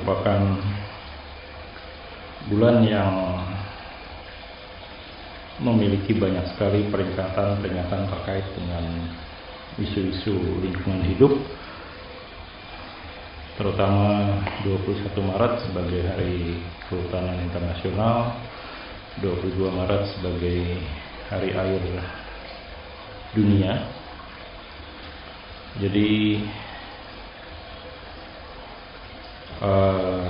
Merupakan bulan yang memiliki banyak sekali peringatan-peringatan terkait dengan isu-isu lingkungan hidup terutama 21 Maret sebagai Hari Kehutanan Internasional 22 Maret sebagai Hari Air Dunia. Jadi uh,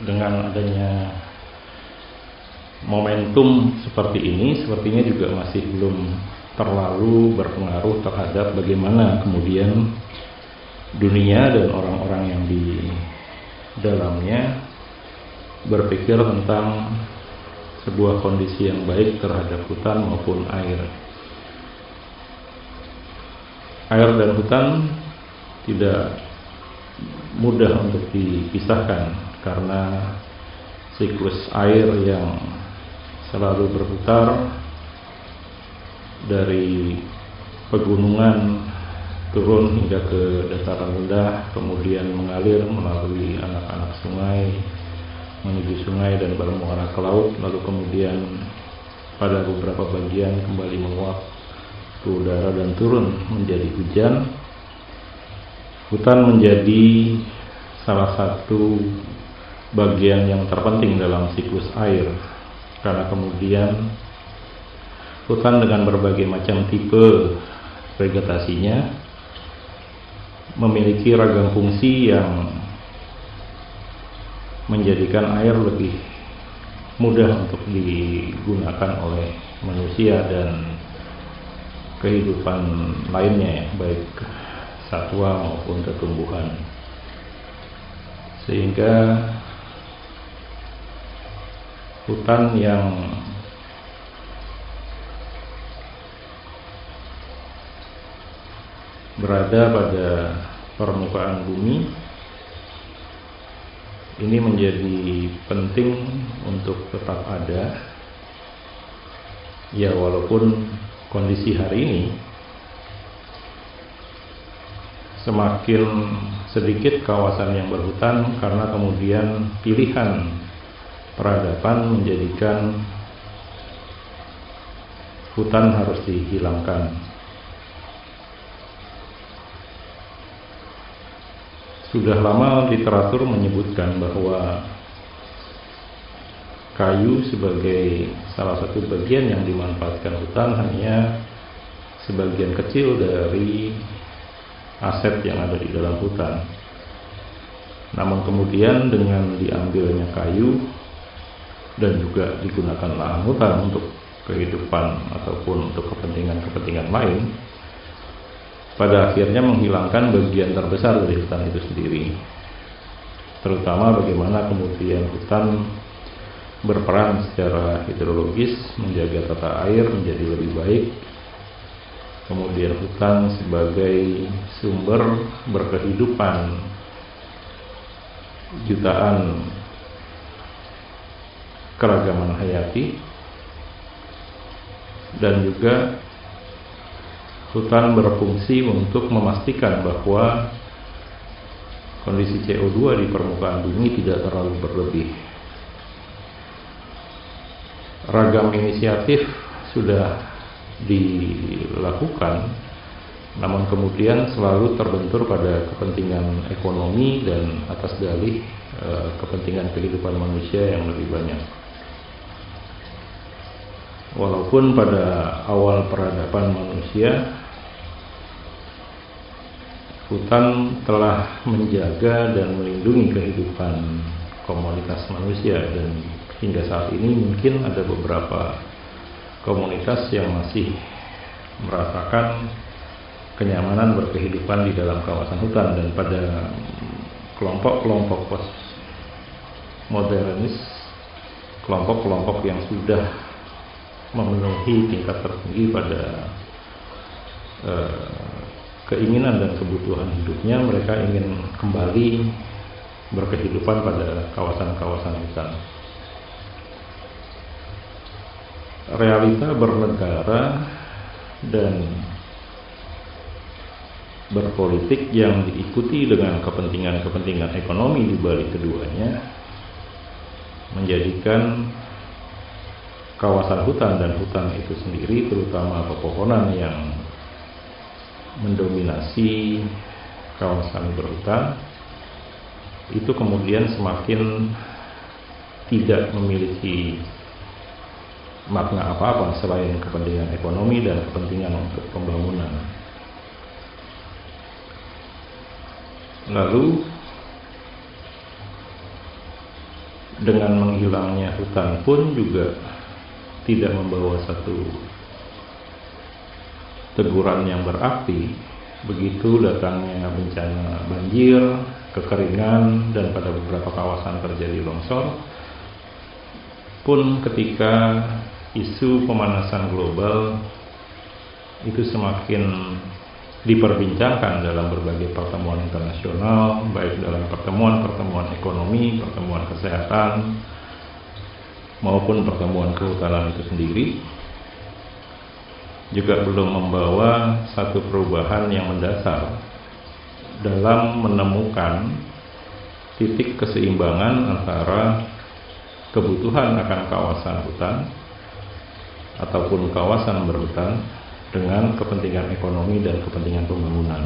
dengan adanya momentum seperti ini sepertinya juga masih belum terlalu berpengaruh terhadap bagaimana kemudian dunia dan orang-orang yang di dalamnya berpikir tentang sebuah kondisi yang baik terhadap hutan maupun air. Air dan hutan tidak mudah untuk dipisahkan karena siklus air yang selalu berputar dari pegunungan turun hingga ke dataran rendah kemudian mengalir melalui anak-anak sungai menuju sungai dan bermuara ke laut lalu kemudian pada beberapa bagian kembali menguap ke udara dan turun menjadi hujan hutan menjadi salah satu bagian yang terpenting dalam siklus air. Karena kemudian hutan dengan berbagai macam tipe vegetasinya memiliki ragam fungsi yang menjadikan air lebih mudah untuk digunakan oleh manusia dan kehidupan lainnya baik satwa maupun tumbuhan sehingga hutan yang berada pada permukaan bumi ini menjadi penting untuk tetap ada. Ya walaupun kondisi hari ini semakin sedikit kawasan yang berhutan karena kemudian pilihan peradaban menjadikan hutan harus dihilangkan. Sudah lama literatur menyebutkan bahwa kayu sebagai salah satu bagian yang dimanfaatkan hutan hanya sebagian kecil dari aset yang ada di dalam hutan. Namun kemudian dengan diambilnya kayu dan juga digunakan lahan hutan untuk kehidupan ataupun untuk kepentingan-kepentingan lain pada akhirnya menghilangkan bagian terbesar dari hutan itu sendiri terutama bagaimana kemudian hutan berperan secara hidrologis menjaga tata air menjadi lebih baik kemudian hutan sebagai sumber berkehidupan jutaan keragaman hayati dan juga hutan berfungsi untuk memastikan bahwa kondisi CO2 di permukaan bumi tidak terlalu berlebih. Ragam inisiatif sudah dilakukan, namun kemudian selalu terbentur pada kepentingan ekonomi dan atas dalih eh, kepentingan kehidupan manusia yang lebih banyak. Walaupun pada awal peradaban manusia hutan telah menjaga dan melindungi kehidupan komunitas manusia dan hingga saat ini mungkin ada beberapa komunitas yang masih merasakan kenyamanan berkehidupan di dalam kawasan hutan dan pada kelompok-kelompok pos modernis kelompok-kelompok yang sudah memenuhi tingkat tertinggi pada uh, keinginan dan kebutuhan hidupnya mereka ingin kembali berkehidupan pada kawasan-kawasan hutan. Realita bernegara dan berpolitik yang diikuti dengan kepentingan-kepentingan ekonomi di balik keduanya menjadikan kawasan hutan dan hutan itu sendiri terutama pepohonan yang mendominasi kawasan berhutan itu kemudian semakin tidak memiliki makna apa-apa selain kepentingan ekonomi dan kepentingan untuk pembangunan. Lalu dengan menghilangnya hutan pun juga tidak membawa satu teguran yang berarti begitu datangnya bencana banjir, kekeringan dan pada beberapa kawasan terjadi longsor pun ketika isu pemanasan global itu semakin diperbincangkan dalam berbagai pertemuan internasional, baik dalam pertemuan-pertemuan ekonomi, pertemuan kesehatan, maupun pertemuan kehutanan itu sendiri, juga belum membawa satu perubahan yang mendasar dalam menemukan titik keseimbangan antara kebutuhan akan kawasan hutan ataupun kawasan berhutan dengan kepentingan ekonomi dan kepentingan pembangunan.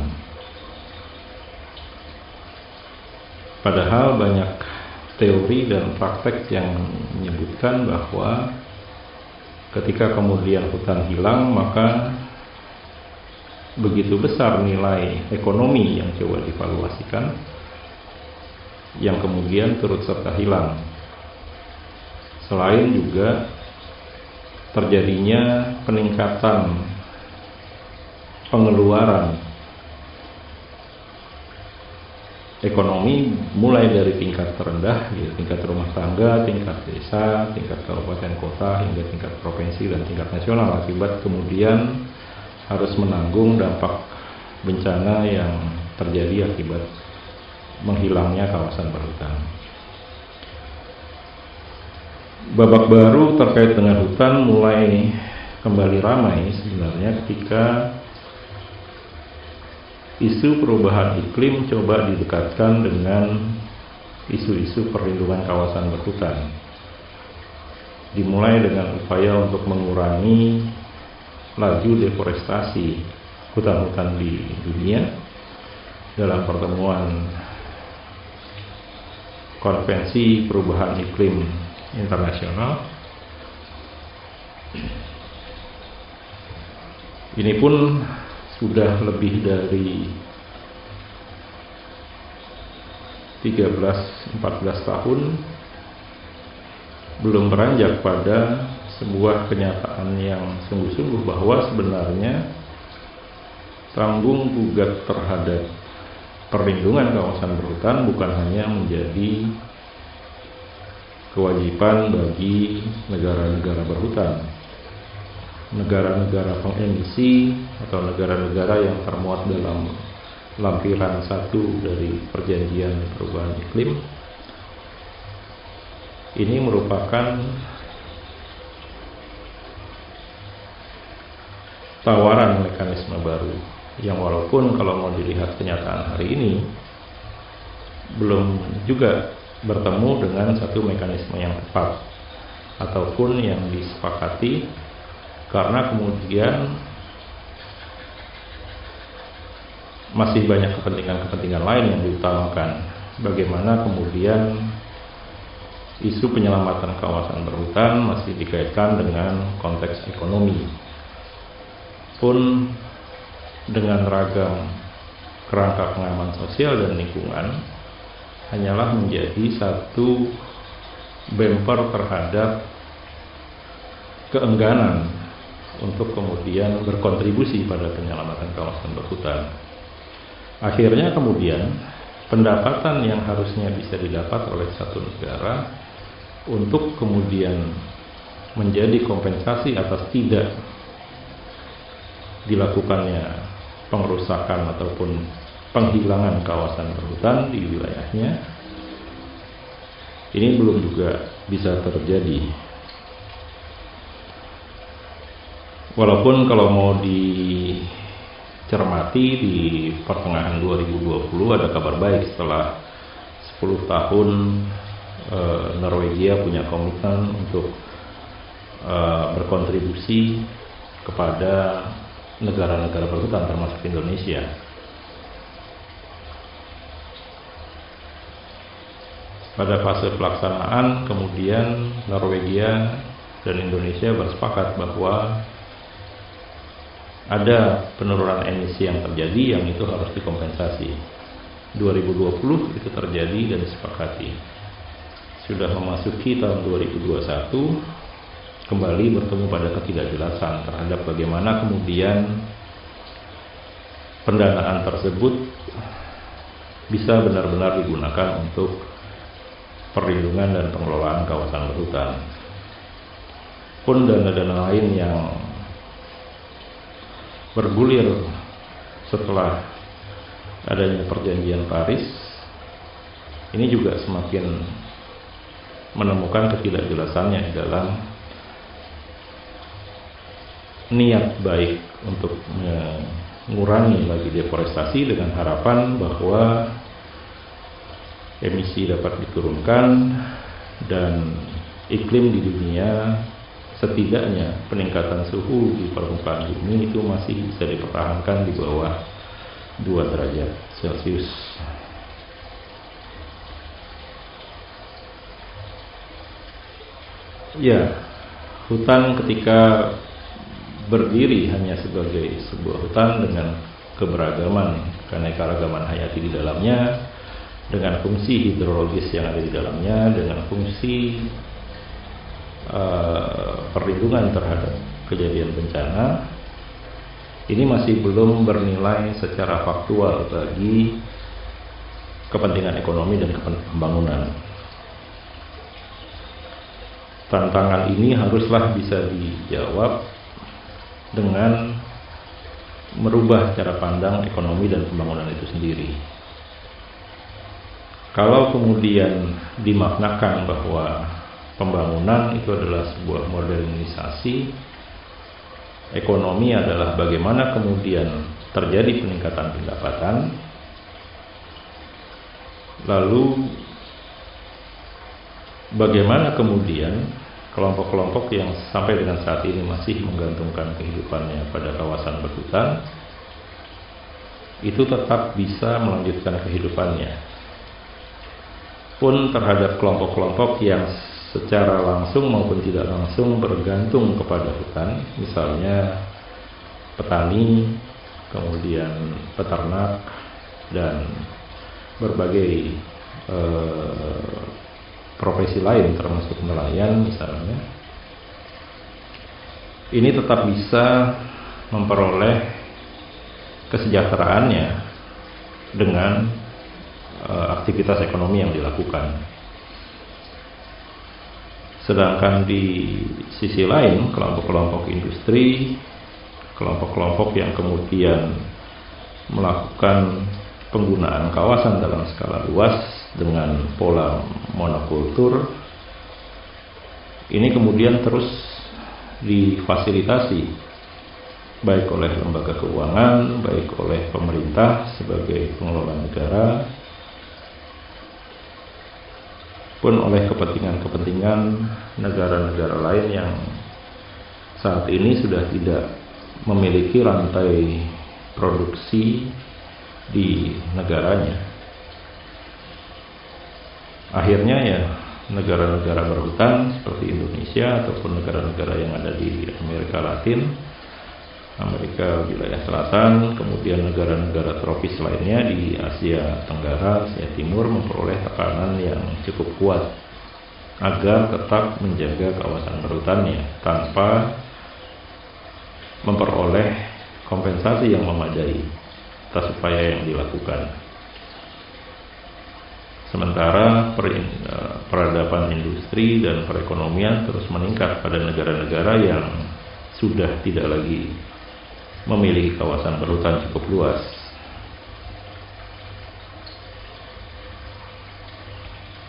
Padahal banyak teori dan praktek yang menyebutkan bahwa ketika kemudian hutan hilang maka begitu besar nilai ekonomi yang coba divaluasikan yang kemudian turut serta hilang. Selain juga terjadinya peningkatan pengeluaran ekonomi mulai dari tingkat terendah, ya, tingkat rumah tangga, tingkat desa, tingkat kabupaten kota, hingga tingkat provinsi dan tingkat nasional. Akibat kemudian harus menanggung dampak bencana yang terjadi akibat menghilangnya kawasan berhutan babak baru terkait dengan hutan mulai kembali ramai sebenarnya ketika isu perubahan iklim coba didekatkan dengan isu-isu perlindungan kawasan berhutan. Dimulai dengan upaya untuk mengurangi laju deforestasi hutan-hutan di dunia dalam pertemuan konvensi perubahan iklim internasional. Ini pun sudah lebih dari 13-14 tahun belum beranjak pada sebuah kenyataan yang sungguh-sungguh bahwa sebenarnya tanggung gugat terhadap perlindungan kawasan berhutan bukan hanya menjadi kewajiban bagi negara-negara berhutan. Negara-negara pengemisi atau negara-negara yang termuat dalam lampiran satu dari perjanjian perubahan iklim ini merupakan tawaran mekanisme baru yang walaupun kalau mau dilihat kenyataan hari ini belum juga bertemu dengan satu mekanisme yang tepat ataupun yang disepakati karena kemudian masih banyak kepentingan-kepentingan lain yang diutamakan. Bagaimana kemudian isu penyelamatan kawasan berhutan masih dikaitkan dengan konteks ekonomi. Pun dengan ragam kerangka pengaman sosial dan lingkungan hanyalah menjadi satu bumper terhadap keengganan untuk kemudian berkontribusi pada penyelamatan kawasan berhutan. Akhirnya kemudian pendapatan yang harusnya bisa didapat oleh satu negara untuk kemudian menjadi kompensasi atas tidak dilakukannya pengerusakan ataupun penghilangan kawasan berhutan di wilayahnya ini belum juga bisa terjadi walaupun kalau mau di cermati di pertengahan 2020 ada kabar baik setelah 10 tahun e, Norwegia punya komitmen untuk e, berkontribusi kepada negara-negara berhutan termasuk Indonesia. Pada fase pelaksanaan kemudian Norwegia dan Indonesia bersepakat bahwa ada penurunan emisi yang terjadi yang itu harus dikompensasi. 2020 itu terjadi dan disepakati. Sudah memasuki tahun 2021 kembali bertemu pada ketidakjelasan terhadap bagaimana kemudian pendanaan tersebut bisa benar-benar digunakan untuk perlindungan dan pengelolaan kawasan berhutan. Pun dana-dana lain yang bergulir setelah adanya perjanjian Paris ini juga semakin menemukan ketidakjelasannya dalam niat baik untuk mengurangi lagi deforestasi dengan harapan bahwa emisi dapat diturunkan dan iklim di dunia setidaknya peningkatan suhu di permukaan bumi itu masih bisa dipertahankan di bawah 2 derajat Celcius. Ya, hutan ketika berdiri hanya sebagai sebuah hutan dengan keberagaman keanekaragaman hayati di dalamnya, dengan fungsi hidrologis yang ada di dalamnya, dengan fungsi uh, perlindungan terhadap kejadian bencana ini masih belum bernilai secara faktual bagi kepentingan ekonomi dan pembangunan. Tantangan ini haruslah bisa dijawab dengan merubah cara pandang ekonomi dan pembangunan itu sendiri. Kalau kemudian dimaknakan bahwa pembangunan itu adalah sebuah modernisasi ekonomi adalah bagaimana kemudian terjadi peningkatan pendapatan lalu bagaimana kemudian kelompok-kelompok yang sampai dengan saat ini masih menggantungkan kehidupannya pada kawasan berhutan itu tetap bisa melanjutkan kehidupannya pun terhadap kelompok-kelompok yang secara langsung maupun tidak langsung bergantung kepada hutan, misalnya petani, kemudian peternak, dan berbagai eh, profesi lain termasuk nelayan misalnya. Ini tetap bisa memperoleh kesejahteraannya dengan aktivitas ekonomi yang dilakukan. Sedangkan di sisi lain, kelompok-kelompok industri, kelompok-kelompok yang kemudian melakukan penggunaan kawasan dalam skala luas dengan pola monokultur, ini kemudian terus difasilitasi baik oleh lembaga keuangan, baik oleh pemerintah sebagai pengelola negara, pun oleh kepentingan-kepentingan negara-negara lain yang saat ini sudah tidak memiliki rantai produksi di negaranya. Akhirnya ya negara-negara berhutang seperti Indonesia ataupun negara-negara yang ada di Amerika Latin Amerika wilayah selatan, kemudian negara-negara tropis lainnya di Asia Tenggara, Asia Timur memperoleh tekanan yang cukup kuat agar tetap menjaga kawasan berhutannya tanpa memperoleh kompensasi yang memadai atas upaya yang dilakukan. Sementara peradaban industri dan perekonomian terus meningkat pada negara-negara yang sudah tidak lagi memiliki kawasan berhutan cukup luas.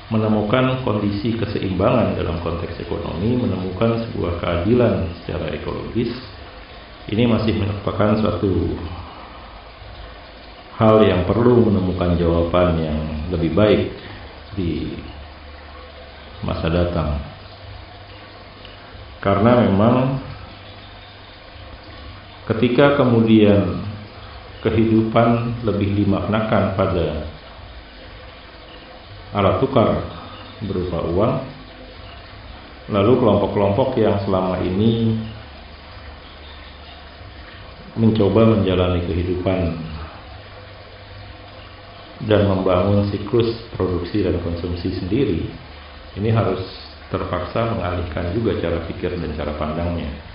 Menemukan kondisi keseimbangan dalam konteks ekonomi, menemukan sebuah keadilan secara ekologis, ini masih merupakan suatu hal yang perlu menemukan jawaban yang lebih baik di masa datang. Karena memang ketika kemudian kehidupan lebih dimaknakan pada alat tukar berupa uang, lalu kelompok-kelompok yang selama ini mencoba menjalani kehidupan dan membangun siklus produksi dan konsumsi sendiri, ini harus terpaksa mengalihkan juga cara pikir dan cara pandangnya.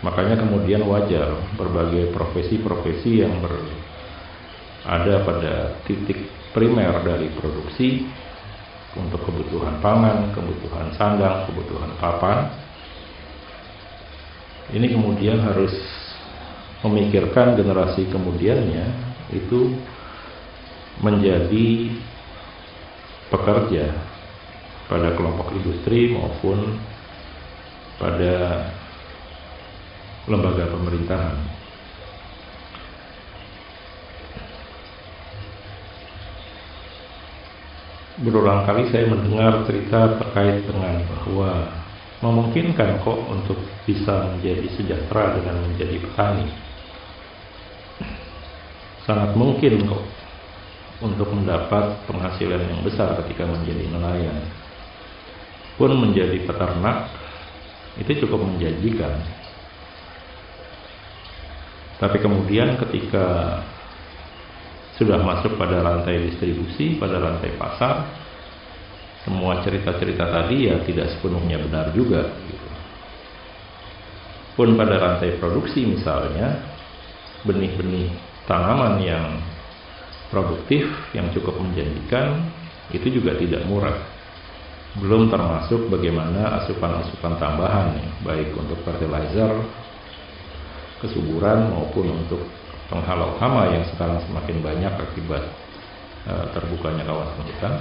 Makanya kemudian wajar berbagai profesi-profesi yang berada pada titik primer dari produksi untuk kebutuhan pangan, kebutuhan sandang, kebutuhan papan. Ini kemudian harus memikirkan generasi kemudiannya itu menjadi pekerja pada kelompok industri maupun pada lembaga pemerintahan. Berulang kali saya mendengar cerita terkait dengan bahwa memungkinkan kok untuk bisa menjadi sejahtera dengan menjadi petani sangat mungkin kok untuk mendapat penghasilan yang besar ketika menjadi nelayan. Pun menjadi peternak itu cukup menjanjikan. Tapi kemudian ketika sudah masuk pada rantai distribusi, pada rantai pasar, semua cerita-cerita tadi ya tidak sepenuhnya benar juga. Gitu. Pun pada rantai produksi misalnya, benih-benih tanaman yang produktif yang cukup menjanjikan itu juga tidak murah. Belum termasuk bagaimana asupan-asupan tambahan baik untuk fertilizer, kesuburan maupun untuk penghalau hama yang sekarang semakin banyak akibat uh, terbukanya kawasan hutan.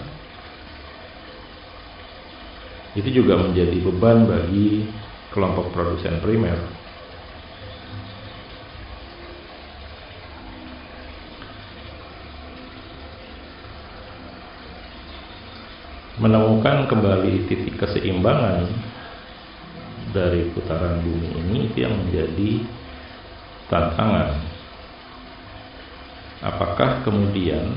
Itu juga menjadi beban bagi kelompok produsen primer menemukan kembali titik keseimbangan dari putaran bumi ini itu yang menjadi tantangan. Apakah kemudian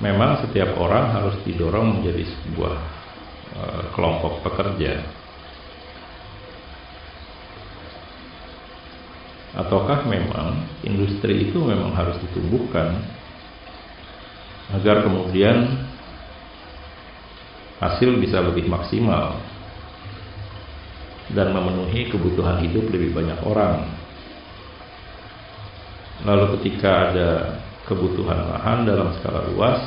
memang setiap orang harus didorong menjadi sebuah uh, kelompok pekerja? Ataukah memang industri itu memang harus ditumbuhkan agar kemudian hasil bisa lebih maksimal dan memenuhi kebutuhan hidup lebih banyak orang. Lalu ketika ada kebutuhan lahan dalam skala luas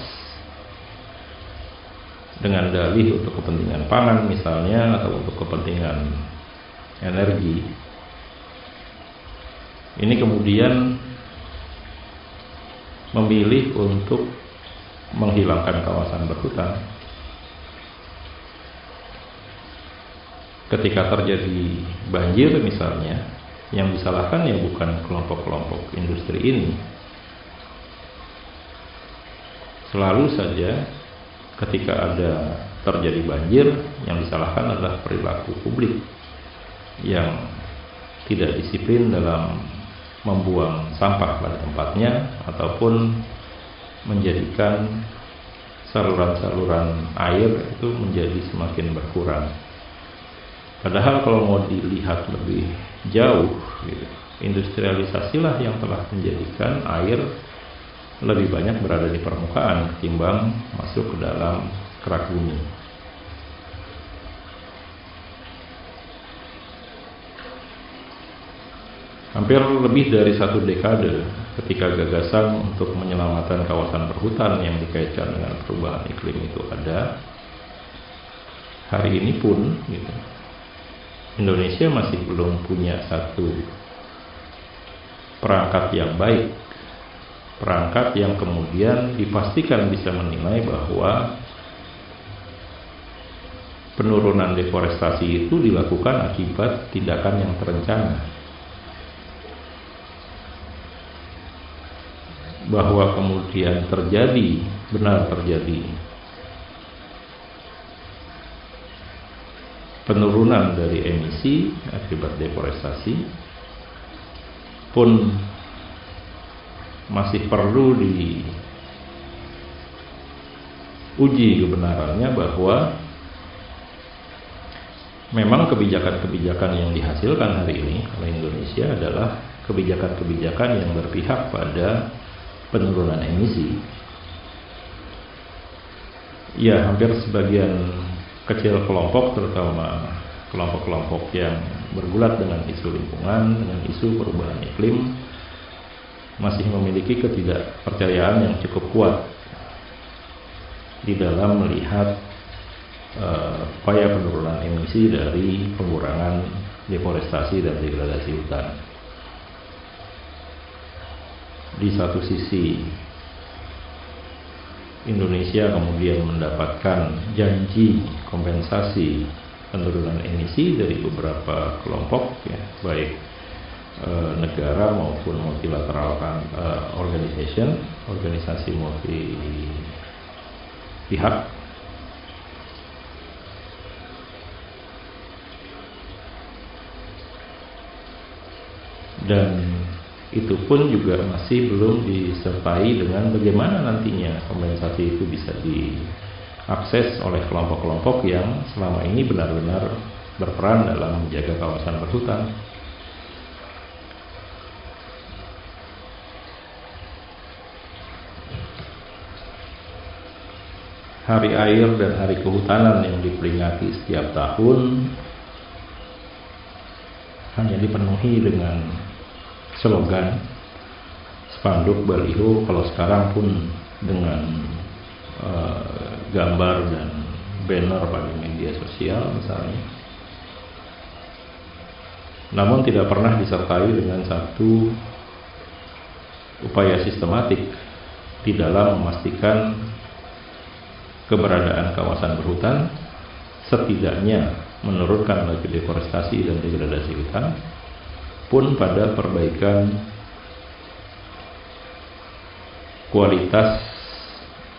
dengan dalih untuk kepentingan pangan misalnya atau untuk kepentingan energi ini kemudian memilih untuk menghilangkan kawasan berhutan ketika terjadi banjir misalnya yang disalahkan ya bukan kelompok-kelompok industri ini selalu saja ketika ada terjadi banjir yang disalahkan adalah perilaku publik yang tidak disiplin dalam membuang sampah pada tempatnya ataupun menjadikan saluran-saluran air itu menjadi semakin berkurang. Padahal kalau mau dilihat lebih jauh, gitu, industrialisasilah yang telah menjadikan air lebih banyak berada di permukaan ketimbang masuk ke dalam kerak bumi. Hampir lebih dari satu dekade ketika gagasan untuk menyelamatkan kawasan perhutan yang dikaitkan dengan perubahan iklim itu ada, hari ini pun gitu, Indonesia masih belum punya satu perangkat yang baik. Perangkat yang kemudian dipastikan bisa menilai bahwa penurunan deforestasi itu dilakukan akibat tindakan yang terencana. Bahwa kemudian terjadi benar terjadi penurunan dari emisi akibat deforestasi pun masih perlu diuji kebenarannya bahwa memang kebijakan-kebijakan yang dihasilkan hari ini oleh Indonesia adalah kebijakan-kebijakan yang berpihak pada penurunan emisi. Ya, hampir sebagian kecil kelompok, terutama kelompok-kelompok yang bergulat dengan isu lingkungan, dengan isu perubahan iklim, masih memiliki ketidakpercayaan yang cukup kuat di dalam melihat uh, upaya penurunan emisi dari pengurangan deforestasi dan degradasi hutan. Di satu sisi Indonesia kemudian mendapatkan janji kompensasi penurunan emisi dari beberapa kelompok ya baik e, negara maupun multilateral kan, e, organization organisasi multi pihak dan itu pun juga masih belum disertai dengan bagaimana nantinya kompensasi itu bisa diakses oleh kelompok-kelompok yang selama ini benar-benar berperan dalam menjaga kawasan berhutan. Hari air dan hari kehutanan yang diperingati setiap tahun hanya dipenuhi dengan slogan spanduk baliho kalau sekarang pun dengan uh, gambar dan banner pada media sosial misalnya. Namun tidak pernah disertai dengan satu upaya sistematik di dalam memastikan keberadaan kawasan berhutan setidaknya menurunkan laju deforestasi dan degradasi hutan pun pada perbaikan kualitas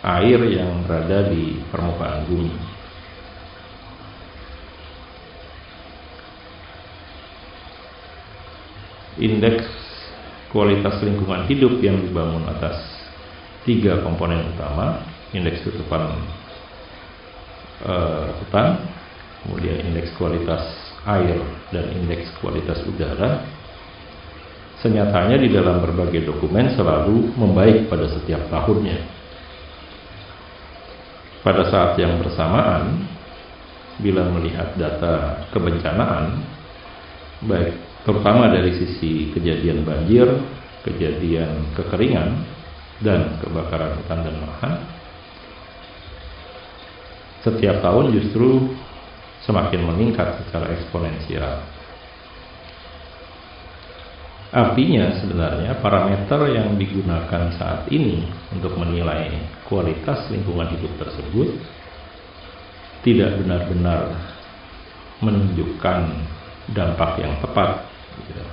air yang berada di permukaan bumi. Indeks kualitas lingkungan hidup yang dibangun atas tiga komponen utama, indeks tutupan uh, hutan, kemudian indeks kualitas air dan indeks kualitas udara Senyatanya di dalam berbagai dokumen selalu membaik pada setiap tahunnya. Pada saat yang bersamaan, bila melihat data kebencanaan, baik terutama dari sisi kejadian banjir, kejadian kekeringan, dan kebakaran hutan dan lahan, setiap tahun justru semakin meningkat secara eksponensial. Artinya sebenarnya parameter yang digunakan saat ini untuk menilai kualitas lingkungan hidup tersebut tidak benar-benar menunjukkan dampak yang tepat. Gitu.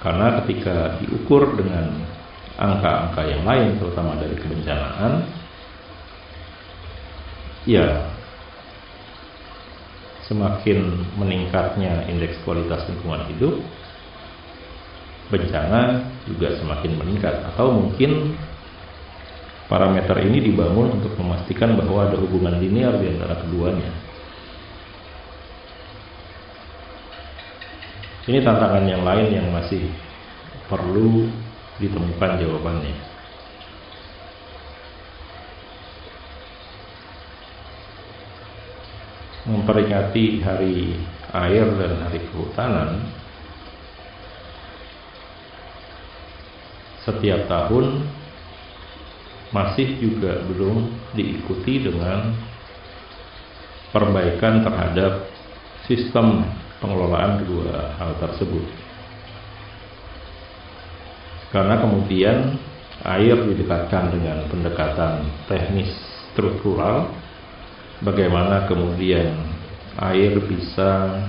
Karena ketika diukur dengan angka-angka yang lain, terutama dari kebencanaan, ya semakin meningkatnya indeks kualitas lingkungan hidup, bencana juga semakin meningkat atau mungkin parameter ini dibangun untuk memastikan bahwa ada hubungan linear di antara keduanya. Ini tantangan yang lain yang masih perlu ditemukan jawabannya. Memperingati hari air dan hari kehutanan setiap tahun masih juga belum diikuti dengan perbaikan terhadap sistem pengelolaan kedua hal tersebut. Karena kemudian air didekatkan dengan pendekatan teknis struktural, bagaimana kemudian air bisa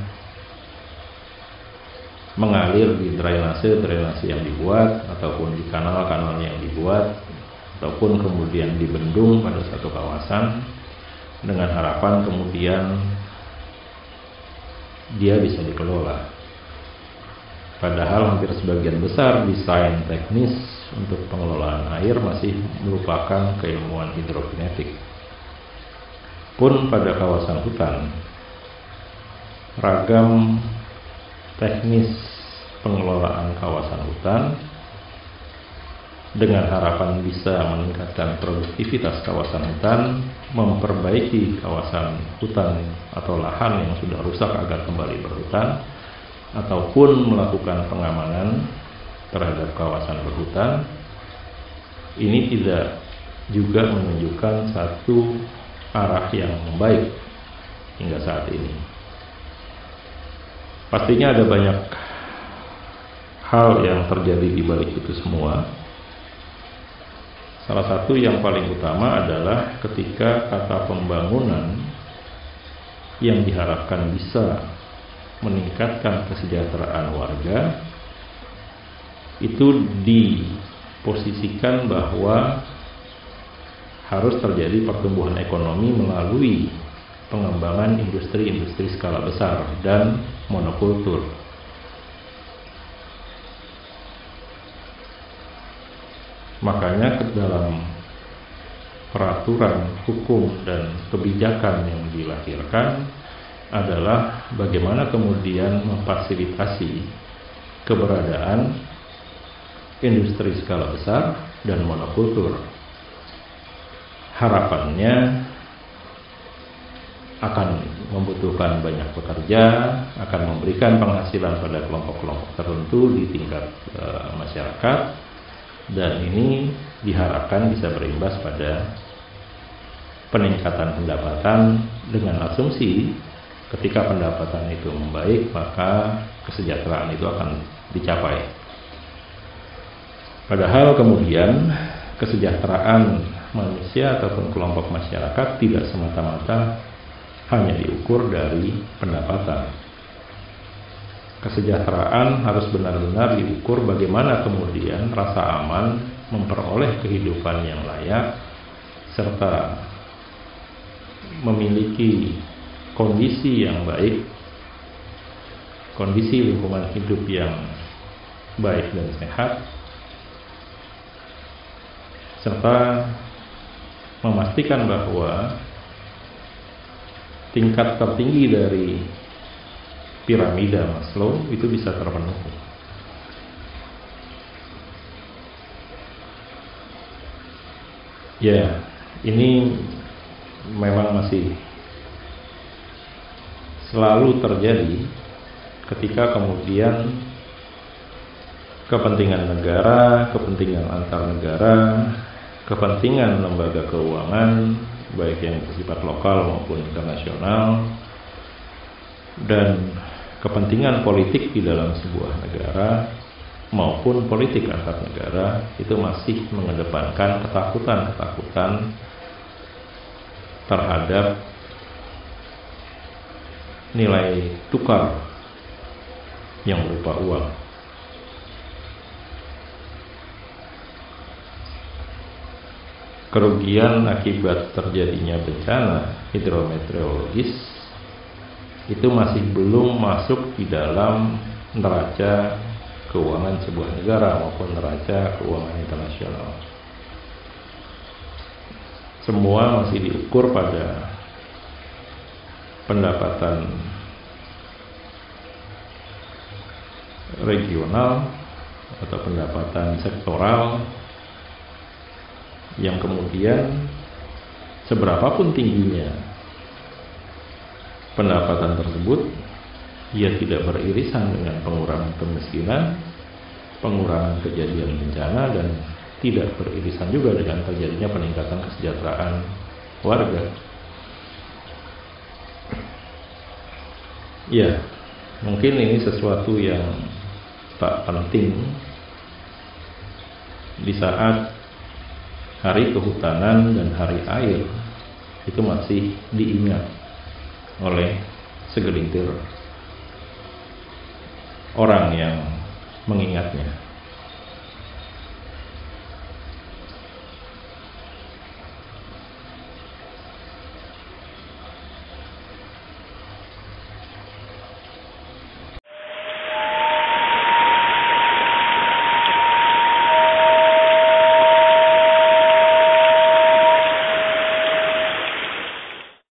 mengalir di drainase-drainase yang dibuat ataupun di kanal-kanal yang dibuat ataupun kemudian dibendung pada satu kawasan dengan harapan kemudian dia bisa dikelola. Padahal hampir sebagian besar desain teknis untuk pengelolaan air masih merupakan keilmuan hidrokinetik. Pun pada kawasan hutan, ragam teknis pengelolaan kawasan hutan dengan harapan bisa meningkatkan produktivitas kawasan hutan, memperbaiki kawasan hutan atau lahan yang sudah rusak agar kembali berhutan, ataupun melakukan pengamanan terhadap kawasan berhutan, ini tidak juga menunjukkan satu arah yang baik hingga saat ini. Pastinya ada banyak hal yang terjadi di balik itu semua. Salah satu yang paling utama adalah ketika kata pembangunan yang diharapkan bisa meningkatkan kesejahteraan warga itu diposisikan bahwa harus terjadi pertumbuhan ekonomi melalui pengembangan industri-industri skala besar dan monokultur. Makanya ke dalam peraturan hukum dan kebijakan yang dilahirkan adalah bagaimana kemudian memfasilitasi keberadaan industri skala besar dan monokultur. Harapannya akan membutuhkan banyak pekerja, akan memberikan penghasilan pada kelompok-kelompok tertentu di tingkat e, masyarakat, dan ini diharapkan bisa berimbas pada peningkatan pendapatan dengan asumsi ketika pendapatan itu membaik maka kesejahteraan itu akan dicapai. Padahal kemudian kesejahteraan manusia ataupun kelompok masyarakat tidak semata-mata hanya diukur dari pendapatan. Kesejahteraan harus benar-benar diukur bagaimana kemudian rasa aman memperoleh kehidupan yang layak serta memiliki kondisi yang baik, kondisi lingkungan hidup yang baik dan sehat, serta memastikan bahwa tingkat tertinggi dari piramida Maslow itu bisa terpenuhi. Ya, ini memang masih selalu terjadi ketika kemudian kepentingan negara, kepentingan antar negara, kepentingan lembaga keuangan baik yang bersifat lokal maupun internasional dan kepentingan politik di dalam sebuah negara maupun politik antar negara itu masih mengedepankan ketakutan-ketakutan terhadap nilai tukar yang berupa uang. Kerugian akibat terjadinya bencana hidrometeorologis itu masih belum masuk di dalam neraca keuangan sebuah negara maupun neraca keuangan internasional. Semua masih diukur pada pendapatan regional atau pendapatan sektoral yang kemudian seberapapun tingginya pendapatan tersebut ia tidak beririsan dengan pengurangan kemiskinan, pengurangan kejadian bencana dan tidak beririsan juga dengan terjadinya peningkatan kesejahteraan warga. Ya, mungkin ini sesuatu yang tak penting di saat hari kehutanan dan hari air itu masih diingat oleh segelintir orang yang mengingatnya.